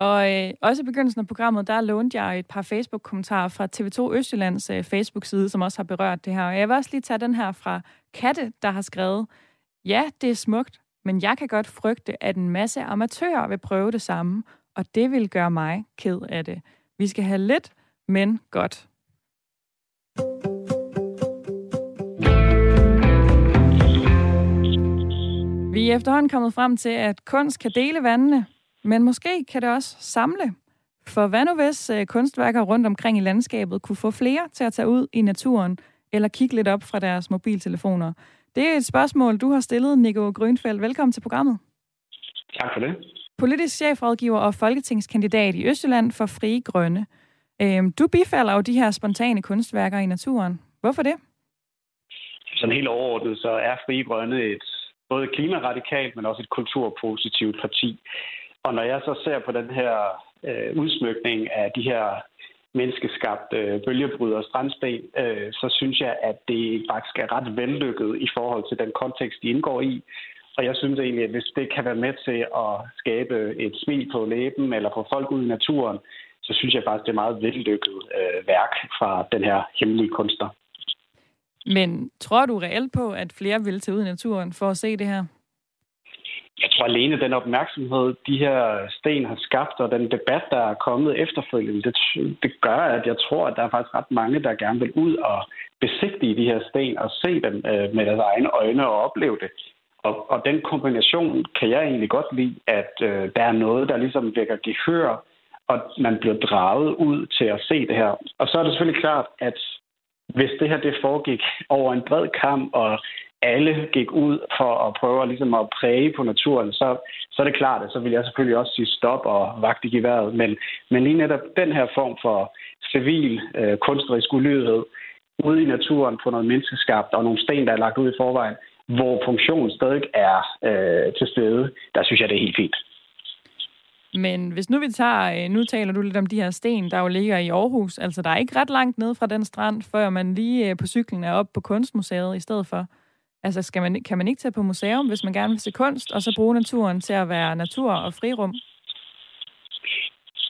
Og øh, også i begyndelsen af programmet, der lånte jeg et par Facebook-kommentarer fra TV2 Østjyllands øh, Facebook-side, som også har berørt det her. Og jeg vil også lige tage den her fra Katte, der har skrevet, Ja, det er smukt, men jeg kan godt frygte, at en masse amatører vil prøve det samme, og det vil gøre mig ked af det. Vi skal have lidt, men godt. Vi er efterhånden kommet frem til, at kunst kan dele vandene, men måske kan det også samle. For hvad nu hvis uh, kunstværker rundt omkring i landskabet kunne få flere til at tage ud i naturen, eller kigge lidt op fra deres mobiltelefoner? Det er et spørgsmål, du har stillet, Nico Grønfeldt. Velkommen til programmet. Tak for det. Politisk chefrådgiver og folketingskandidat i Østjylland for Frie Grønne. Øhm, du bifalder jo de her spontane kunstværker i naturen. Hvorfor det? Sådan helt overordnet, så er Frie Grønne et både klimaradikalt, men også et kulturpositivt parti. Og når jeg så ser på den her øh, udsmykning af de her menneskeskabte øh, bølgebryder og strandsten, øh, så synes jeg, at det faktisk er ret vellykket i forhold til den kontekst, de indgår i. Og jeg synes egentlig, at hvis det kan være med til at skabe et smil på læben eller få folk ud i naturen, så synes jeg faktisk, det er meget vellykket øh, værk fra den her hemmelige kunstner. Men tror du reelt på, at flere vil til ud i naturen for at se det her? Jeg tror alene den opmærksomhed, de her sten har skabt, og den debat, der er kommet efterfølgende, det, det gør, at jeg tror, at der er faktisk ret mange, der gerne vil ud og besigtige de her sten og se dem øh, med deres egne øjne og opleve det. Og, og den kombination kan jeg egentlig godt lide, at øh, der er noget, der ligesom vækker gehør, og man bliver draget ud til at se det her. Og så er det selvfølgelig klart, at hvis det her det foregik over en bred kamp, og alle gik ud for at prøve ligesom at præge på naturen, så, så er det klart, at så vil jeg selvfølgelig også sige stop og vagt i geværet. Men, men lige netop den her form for civil øh, kunstnerisk ulydighed ude i naturen på noget menneskeskabt og nogle sten, der er lagt ud i forvejen, hvor funktionen stadig er øh, til stede, der synes jeg, det er helt fint. Men hvis nu vi tager, øh, nu taler du lidt om de her sten, der jo ligger i Aarhus. Altså, der er ikke ret langt ned fra den strand, før man lige øh, på cyklen er op på Kunstmuseet i stedet for. Altså, skal man, kan man ikke tage på museum, hvis man gerne vil se kunst, og så bruge naturen til at være natur og frirum?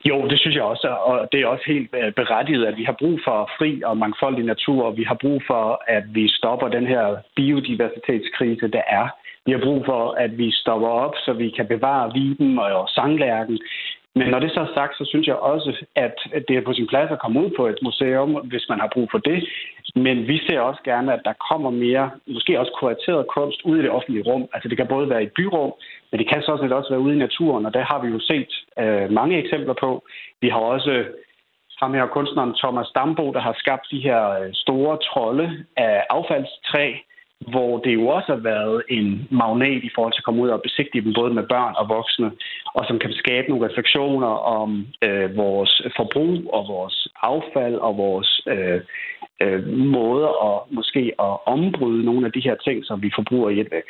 Jo, det synes jeg også, og det er også helt øh, berettiget, at vi har brug for fri og mangfoldig natur, og vi har brug for, at vi stopper den her biodiversitetskrise, der er. Vi har brug for, at vi stopper op, så vi kan bevare viben og sanglærken. Men når det så er sagt, så synes jeg også, at det er på sin plads at komme ud på et museum, hvis man har brug for det. Men vi ser også gerne, at der kommer mere, måske også kurateret kunst ud i det offentlige rum. Altså det kan både være i et byrum, men det kan så også være ude i naturen, og der har vi jo set øh, mange eksempler på. Vi har også ham her kunstneren Thomas Dambo, der har skabt de her øh, store trolde af affaldstræ, hvor det jo også har været en magnet i forhold til at komme ud og besigtige dem både med børn og voksne, og som kan skabe nogle refleksioner om øh, vores forbrug og vores affald og vores øh, øh, måder at måske at ombryde nogle af de her ting, som vi forbruger i et væk.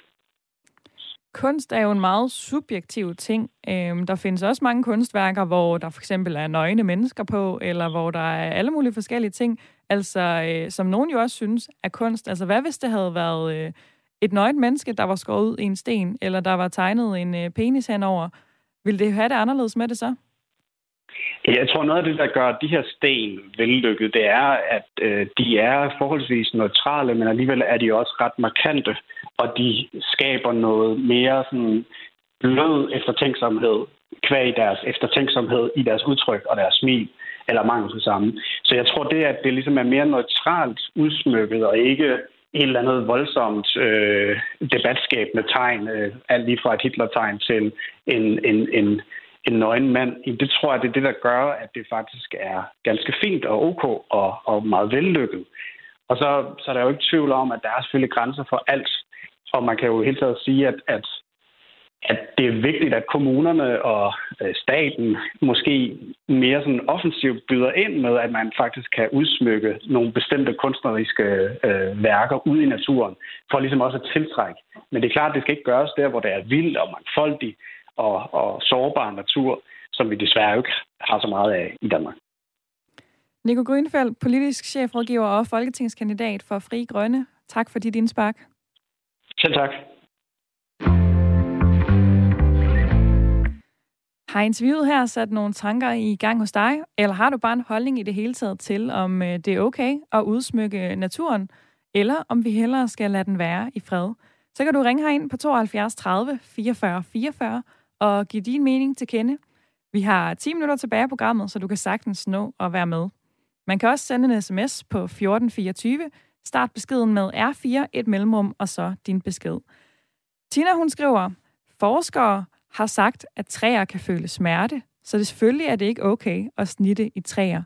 Kunst er jo en meget subjektiv ting. Øhm, der findes også mange kunstværker, hvor der for eksempel er nøgne mennesker på, eller hvor der er alle mulige forskellige ting, altså øh, som nogen jo også synes er kunst. Altså hvad hvis det havde været øh, et nøgent menneske, der var skåret ud i en sten, eller der var tegnet en øh, penis henover? Vil det have det anderledes med det så? Jeg tror, noget af det, der gør de her sten vellykket, det er, at øh, de er forholdsvis neutrale, men alligevel er de også ret markante, og de skaber noget mere sådan blød eftertænksomhed, kvæg deres eftertænksomhed i deres udtryk og deres smil, eller mangel på samme. Så jeg tror, det, at det ligesom er mere neutralt udsmykket, og ikke et eller andet voldsomt øh, debatskabende tegn, øh, alt lige fra et Hitler-tegn til en, en, en en nøgen mand, det tror jeg, det er det, der gør, at det faktisk er ganske fint og ok og, og meget vellykket. Og så, så er der jo ikke tvivl om, at der er selvfølgelig grænser for alt. Og man kan jo helt taget sige, at, at, at det er vigtigt, at kommunerne og øh, staten måske mere sådan offensivt byder ind med, at man faktisk kan udsmykke nogle bestemte kunstneriske øh, værker ud i naturen, for ligesom også at tiltrække. Men det er klart, at det skal ikke gøres der, hvor det er vildt og mangfoldigt, og, og sårbar natur, som vi desværre ikke har så meget af i Danmark. Nico Grønfeldt, politisk chefrådgiver og folketingskandidat for Fri Grønne. Tak for dit indspark. Selv tak. Har interviewet her sat nogle tanker i gang hos dig, eller har du bare en holdning i det hele taget til, om øh, det er okay at udsmykke naturen, eller om vi hellere skal lade den være i fred? Så kan du ringe herind på 72 30 44 44 og give din mening til kende. Vi har 10 minutter tilbage af programmet, så du kan sagtens nå at være med. Man kan også sende en sms på 1424. Start beskeden med R4, et mellemrum, og så din besked. Tina, hun skriver, forskere har sagt, at træer kan føle smerte, så det selvfølgelig er det ikke okay at snitte i træer.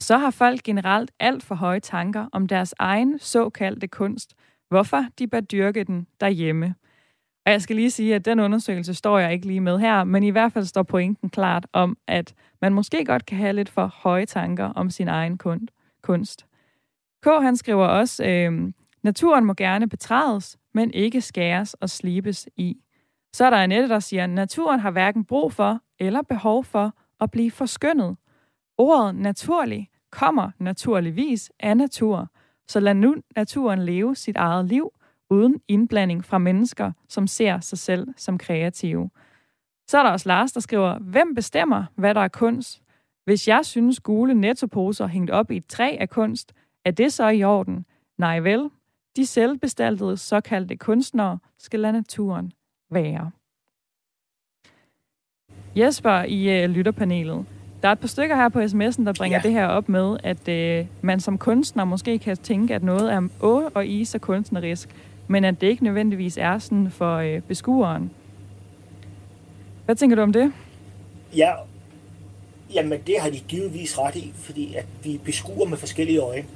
Så har folk generelt alt for høje tanker om deres egen såkaldte kunst, hvorfor de bør dyrke den derhjemme. Og jeg skal lige sige, at den undersøgelse står jeg ikke lige med her, men i hvert fald står pointen klart om, at man måske godt kan have lidt for høje tanker om sin egen kunst. K. han skriver også, øh, naturen må gerne betrædes, men ikke skæres og slibes i. Så er der Annette, der siger, at naturen har hverken brug for eller behov for at blive forskønnet. Ordet naturlig kommer naturligvis af natur, så lad nu naturen leve sit eget liv uden indblanding fra mennesker, som ser sig selv som kreative. Så er der også Lars, der skriver, hvem bestemmer, hvad der er kunst? Hvis jeg synes gule nettoposer hængt op i et træ af kunst, er det så i orden? Nej vel, de selvbestaltede såkaldte kunstnere skal lade naturen være. Jesper i uh, lytterpanelet. Der er et par stykker her på sms'en, der bringer ja. det her op med, at uh, man som kunstner måske kan tænke, at noget er å og i så kunstnerisk, men at det ikke nødvendigvis er sådan for uh, beskueren. Hvad tænker du om det? Ja, jamen det har de givetvis ret i, fordi at vi beskuer med forskellige øjne,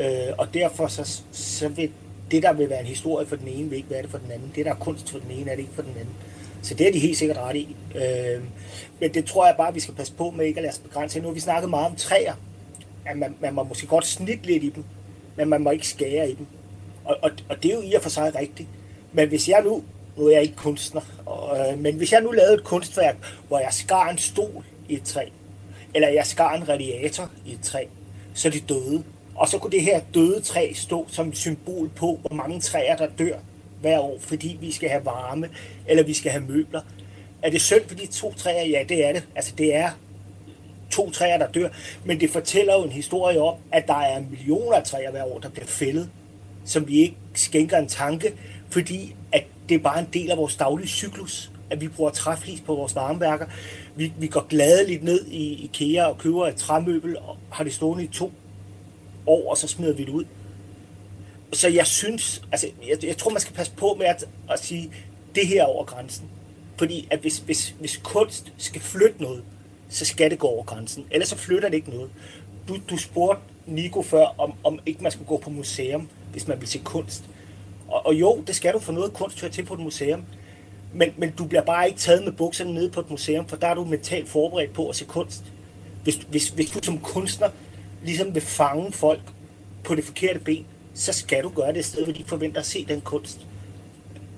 øh, og derfor så, så vil det, der vil være en historie for den ene, vil ikke være det for den anden. Det, der er kunst for den ene, er det ikke for den anden. Så det er de helt sikkert ret i. Øh, men det tror jeg bare, vi skal passe på med ikke at lade os begrænse. Nu har vi snakket meget om træer. At man, man må måske godt snitte lidt i dem, men man må ikke skære i dem. Og, og, og det er jo i og for sig rigtigt. Men hvis jeg nu, nu er jeg ikke kunstner, og, øh, men hvis jeg nu lavede et kunstværk, hvor jeg skar en stol i et træ, eller jeg skar en radiator i et træ, så er de døde. Og så kunne det her døde træ stå som et symbol på, hvor mange træer, der dør hver år, fordi vi skal have varme, eller vi skal have møbler. Er det synd for de to træer? Ja, det er det. Altså, det er to træer, der dør. Men det fortæller jo en historie om, at der er millioner af træer hver år, der bliver fældet, som vi ikke skænker en tanke, fordi at det er bare en del af vores daglige cyklus, at vi bruger træflis på vores varmeværker. Vi, vi går gladeligt ned i IKEA og køber et træmøbel, og har det stående i to år, og så smider vi det ud. Så jeg synes, altså, jeg, jeg tror, man skal passe på med at, at sige, det her over grænsen. Fordi at hvis, hvis, hvis kunst skal flytte noget, så skal det gå over grænsen. Ellers så flytter det ikke noget. Du, du spurgte Nico før, om, om ikke man skulle gå på museum, hvis man vil se kunst. Og, og jo, det skal du for noget kunst til på et museum. Men, men du bliver bare ikke taget med bukserne nede på et museum, for der er du mentalt forberedt på at se kunst. Hvis, hvis, hvis du som kunstner ligesom vil fange folk på det forkerte ben, så skal du gøre det et sted, hvor de forventer at se den kunst.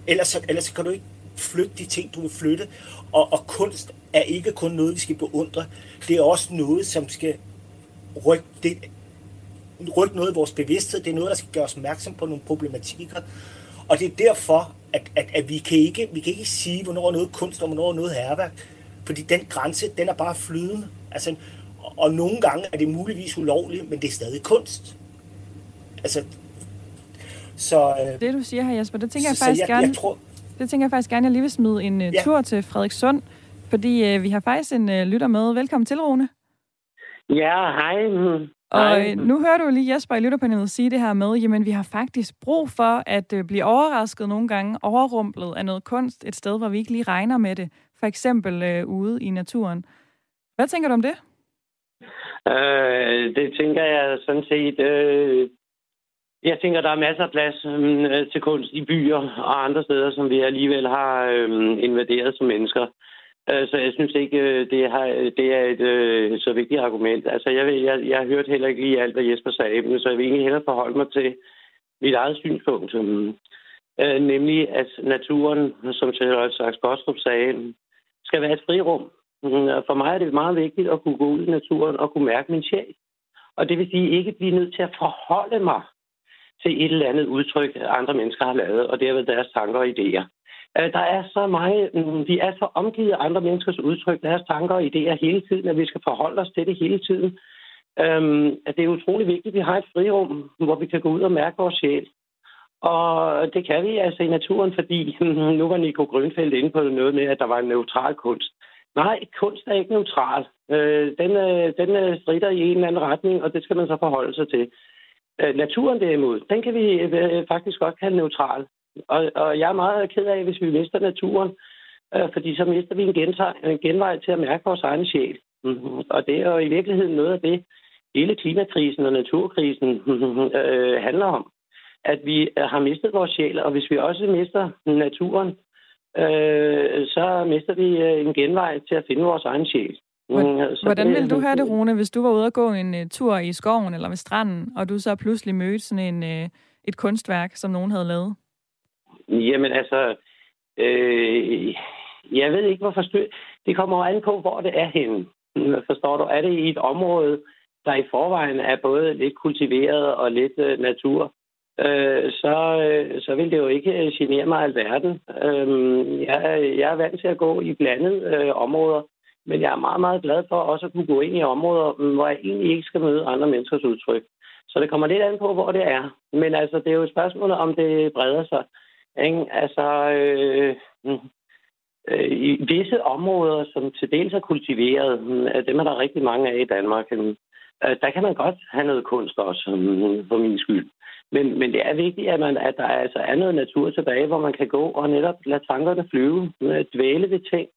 Ellers, så, ellers så kan du ikke flytte de ting, du vil flytte. Og, og kunst er ikke kun noget, vi skal beundre. Det er også noget, som skal rykke, det, rykke noget i vores bevidsthed. Det er noget, der skal gøre os opmærksom på nogle problematikker. Og det er derfor, at, at, at vi, kan ikke, vi kan ikke sige, hvornår noget kunst og hvornår noget herværk. Fordi den grænse, den er bare flydende. Altså, og nogle gange er det muligvis ulovligt, men det er stadig kunst. Altså, så, øh, det du siger her, Jesper, det tænker så, jeg faktisk jeg, gerne... Jeg tror, det tænker jeg faktisk gerne, jeg lige vil smide en uh, ja. tur til Frederikssund, fordi uh, vi har faktisk en uh, lytter med. Velkommen til, Rune. Ja, hej. Og hej. nu hører du lige Jesper i lytterpanelet sige det her med, jamen vi har faktisk brug for at uh, blive overrasket nogle gange, overrumplet af noget kunst et sted, hvor vi ikke lige regner med det. For eksempel uh, ude i naturen. Hvad tænker du om det? Øh, det tænker jeg sådan set. Øh, jeg tænker, der er masser af plads mm, øh, til kunst i byer og andre steder, som vi alligevel har øh, invaderet som mennesker. Øh, så jeg synes ikke, øh, det, har, det er et øh, så vigtigt argument. Altså, jeg, jeg, jeg har hørt heller ikke lige alt, hvad Jesper sagde, men så jeg vil egentlig hellere forholde mig til mit eget synspunkt. Mm. Øh, nemlig, at naturen, som Charles Sachs Bostrup sagde, skal være et frirum. Øh, for mig er det meget vigtigt at kunne gå ud i naturen og kunne mærke min sjæl. Og det vil sige ikke blive nødt til at forholde mig til et eller andet udtryk, andre mennesker har lavet, og det er deres tanker og idéer. Øh, der er så meget, mm, vi er så omgivet af andre menneskers udtryk, deres tanker og idéer hele tiden, at vi skal forholde os til det hele tiden. Øhm, at det er utrolig vigtigt, at vi har et frirum, hvor vi kan gå ud og mærke vores sjæl. Og det kan vi altså i naturen, fordi nu var Nico Grønfeldt inde på noget med, at der var en neutral kunst. Nej, kunst er ikke neutral. Øh, den, øh, den øh, strider i en eller anden retning, og det skal man så forholde sig til. Øh, naturen derimod, den kan vi øh, faktisk godt kalde neutral. Og, og jeg er meget ked af, hvis vi mister naturen, øh, fordi så mister vi en, gentag, en genvej til at mærke vores egen sjæl. Mm-hmm. Og det er jo i virkeligheden noget af det, hele klimakrisen og naturkrisen mm-hmm, øh, handler om. At vi har mistet vores sjæl, og hvis vi også mister naturen, øh, så mister vi øh, en genvej til at finde vores egen sjæl. Hvordan, hvordan ville du have det, Rune, hvis du var ude og gå en uh, tur i skoven eller ved stranden, og du så pludselig mødte sådan en, uh, et kunstværk, som nogen havde lavet? Jamen altså, øh, jeg ved ikke, hvorfor stø... Det kommer an på, hvor det er henne. Forstår du? Er det i et område, der i forvejen er både lidt kultiveret og lidt øh, natur, øh, så, øh, så vil det jo ikke øh, genere mig alverden. Øh, jeg, jeg er vant til at gå i blandede øh, områder, men jeg er meget, meget glad for også at kunne gå ind i områder, hvor jeg egentlig ikke skal møde andre menneskers udtryk. Så det kommer lidt an på, hvor det er. Men altså, det er jo et spørgsmål, om det breder sig. Ikke? Altså, øh, mm, øh, i visse områder, som til dels er kultiveret, mm, øh, dem er der rigtig mange af i Danmark, øh, der kan man godt have noget kunst også, øh, for min skyld. Men, men det er vigtigt, at, man, at der altså er noget natur tilbage, hvor man kan gå og netop lade tankerne flyve, dvæle ved ting,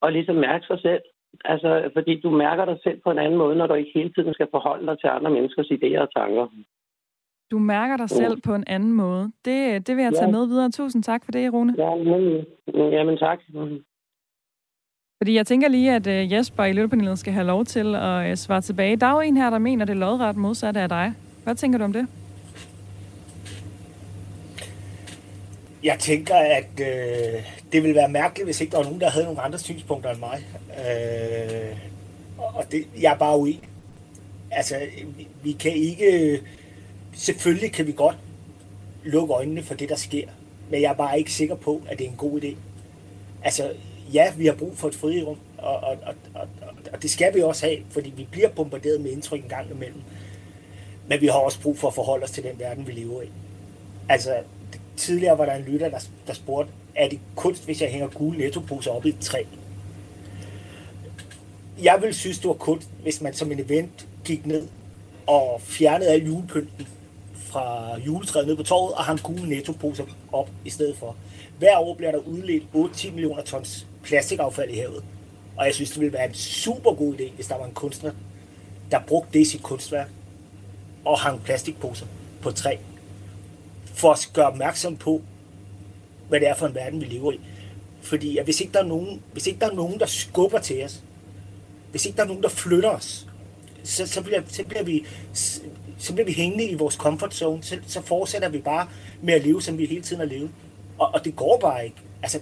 og ligesom mærke sig selv. Altså, fordi du mærker dig selv på en anden måde, når du ikke hele tiden skal forholde dig til andre menneskers idéer og tanker. Du mærker dig selv mm. på en anden måde. Det, det vil jeg tage ja. med videre. Tusind tak for det, Rune. Ja, men, jamen tak. Fordi jeg tænker lige, at øh, Jesper i lytterpanelet skal have lov til at øh, svare tilbage. Der er jo en her, der mener, det er lodret modsat af dig. Hvad tænker du om det? Jeg tænker, at øh, det ville være mærkeligt, hvis ikke der var nogen, der havde nogle andre synspunkter end mig. Øh, og det, jeg er bare uenig. Altså, vi, vi kan ikke selvfølgelig kan vi godt lukke øjnene for det, der sker, men jeg er bare ikke sikker på, at det er en god idé. Altså, ja, vi har brug for et frirum, og, og, og, og, og det skal vi også have, fordi vi bliver bombarderet med indtryk en gang imellem. Men vi har også brug for at forholde os til den verden, vi lever i. Altså, tidligere var der en lytter, der, der spurgte, er det kunst, hvis jeg hænger gule nettoposer op i et træ? Jeg vil synes, det var kunst, hvis man som en event gik ned og fjernede al julepynten fra juletræet ned på torvet og hang gule nettoposer op i stedet for. Hver år bliver der udledt 8-10 millioner tons plastikaffald i havet. Og jeg synes, det ville være en super god idé, hvis der var en kunstner, der brugte det i sit kunstværk og hang plastikposer på træ. For at gøre opmærksom på, hvad det er for en verden, vi lever i. Fordi at hvis, ikke der er nogen, hvis ikke der er nogen, der skubber til os, hvis ikke der er nogen, der flytter os, så, så, bliver, så bliver vi så bliver vi hængende i vores comfort zone, så, så fortsætter vi bare med at leve, som vi hele tiden har levet. Og, og det går bare ikke. Altså,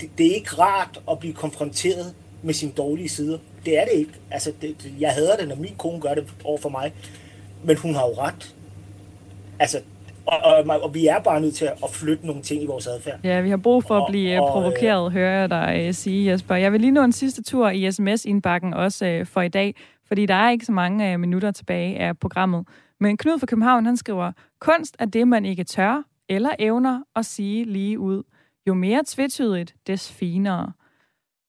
det, det er ikke rart at blive konfronteret med sine dårlige sider. Det er det ikke. Altså, det, jeg hader det, når min kone gør det over for mig. Men hun har jo ret. Altså, og, og, og vi er bare nødt til at flytte nogle ting i vores adfærd. Ja, vi har brug for at blive og, og, provokeret, øh, hører jeg dig uh, sige, Jesper. Jeg vil lige nå en sidste tur i sms-indbakken også uh, for i dag, fordi der er ikke så mange uh, minutter tilbage af programmet. Men Knud fra København, han skriver, kunst er det, man ikke tør eller evner at sige lige ud. Jo mere tvetydigt, des finere.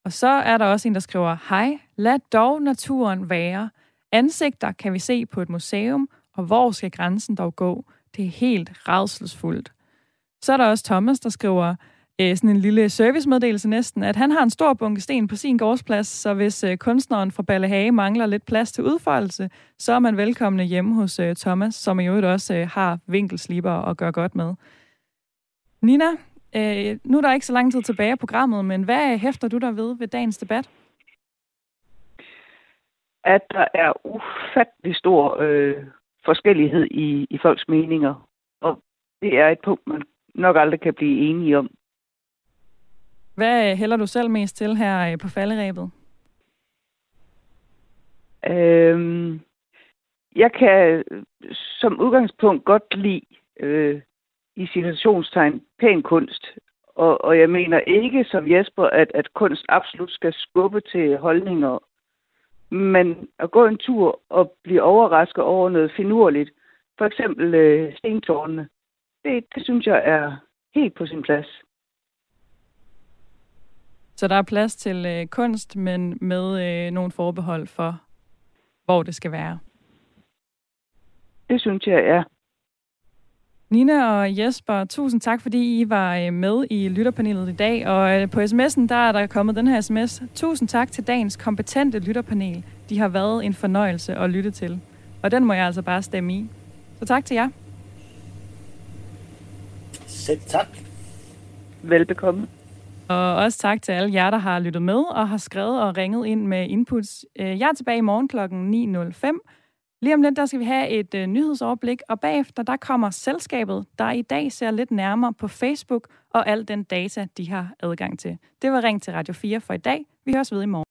Og så er der også en, der skriver, hej, lad dog naturen være. Ansigter kan vi se på et museum, og hvor skal grænsen dog gå? Det er helt redselsfuldt. Så er der også Thomas, der skriver, øh, sådan en lille servicemeddelelse næsten, at han har en stor bunke sten på sin gårdsplads, så hvis øh, kunstneren fra Ballehage mangler lidt plads til udfoldelse, så er man velkommen hjemme hos øh, Thomas, som i øvrigt også øh, har vinkelsliber og gør godt med. Nina, øh, nu er der ikke så lang tid tilbage af programmet, men hvad hæfter du der ved ved dagens debat? At der er ufattelig stor øh, forskellighed i, i folks meninger, og det er et punkt, man nok aldrig kan blive enige om. Hvad hælder du selv mest til her øh, på falderæbet? Øhm, jeg kan som udgangspunkt godt lide øh, i situationstegn pæn kunst. Og, og jeg mener ikke som Jesper, at, at kunst absolut skal skubbe til holdninger. Men at gå en tur og blive overrasket over noget finurligt, for eksempel øh, stentårnene, det, det synes jeg er helt på sin plads. Så der er plads til øh, kunst, men med øh, nogle forbehold for, hvor det skal være. Det synes jeg er. Nina og Jesper, tusind tak, fordi I var øh, med i lytterpanelet i dag. Og øh, på sms'en, der er der kommet den her sms. Tusind tak til dagens kompetente lytterpanel. De har været en fornøjelse at lytte til. Og den må jeg altså bare stemme i. Så tak til jer. Selv tak. Velbekomme. Og også tak til alle jer, der har lyttet med og har skrevet og ringet ind med inputs. Øh, jeg er tilbage i morgen kl. 9.05. Lige om lidt, der skal vi have et øh, nyhedsoverblik, og bagefter, der kommer selskabet, der i dag ser lidt nærmere på Facebook og al den data, de har adgang til. Det var Ring til Radio 4 for i dag. Vi høres ved i morgen.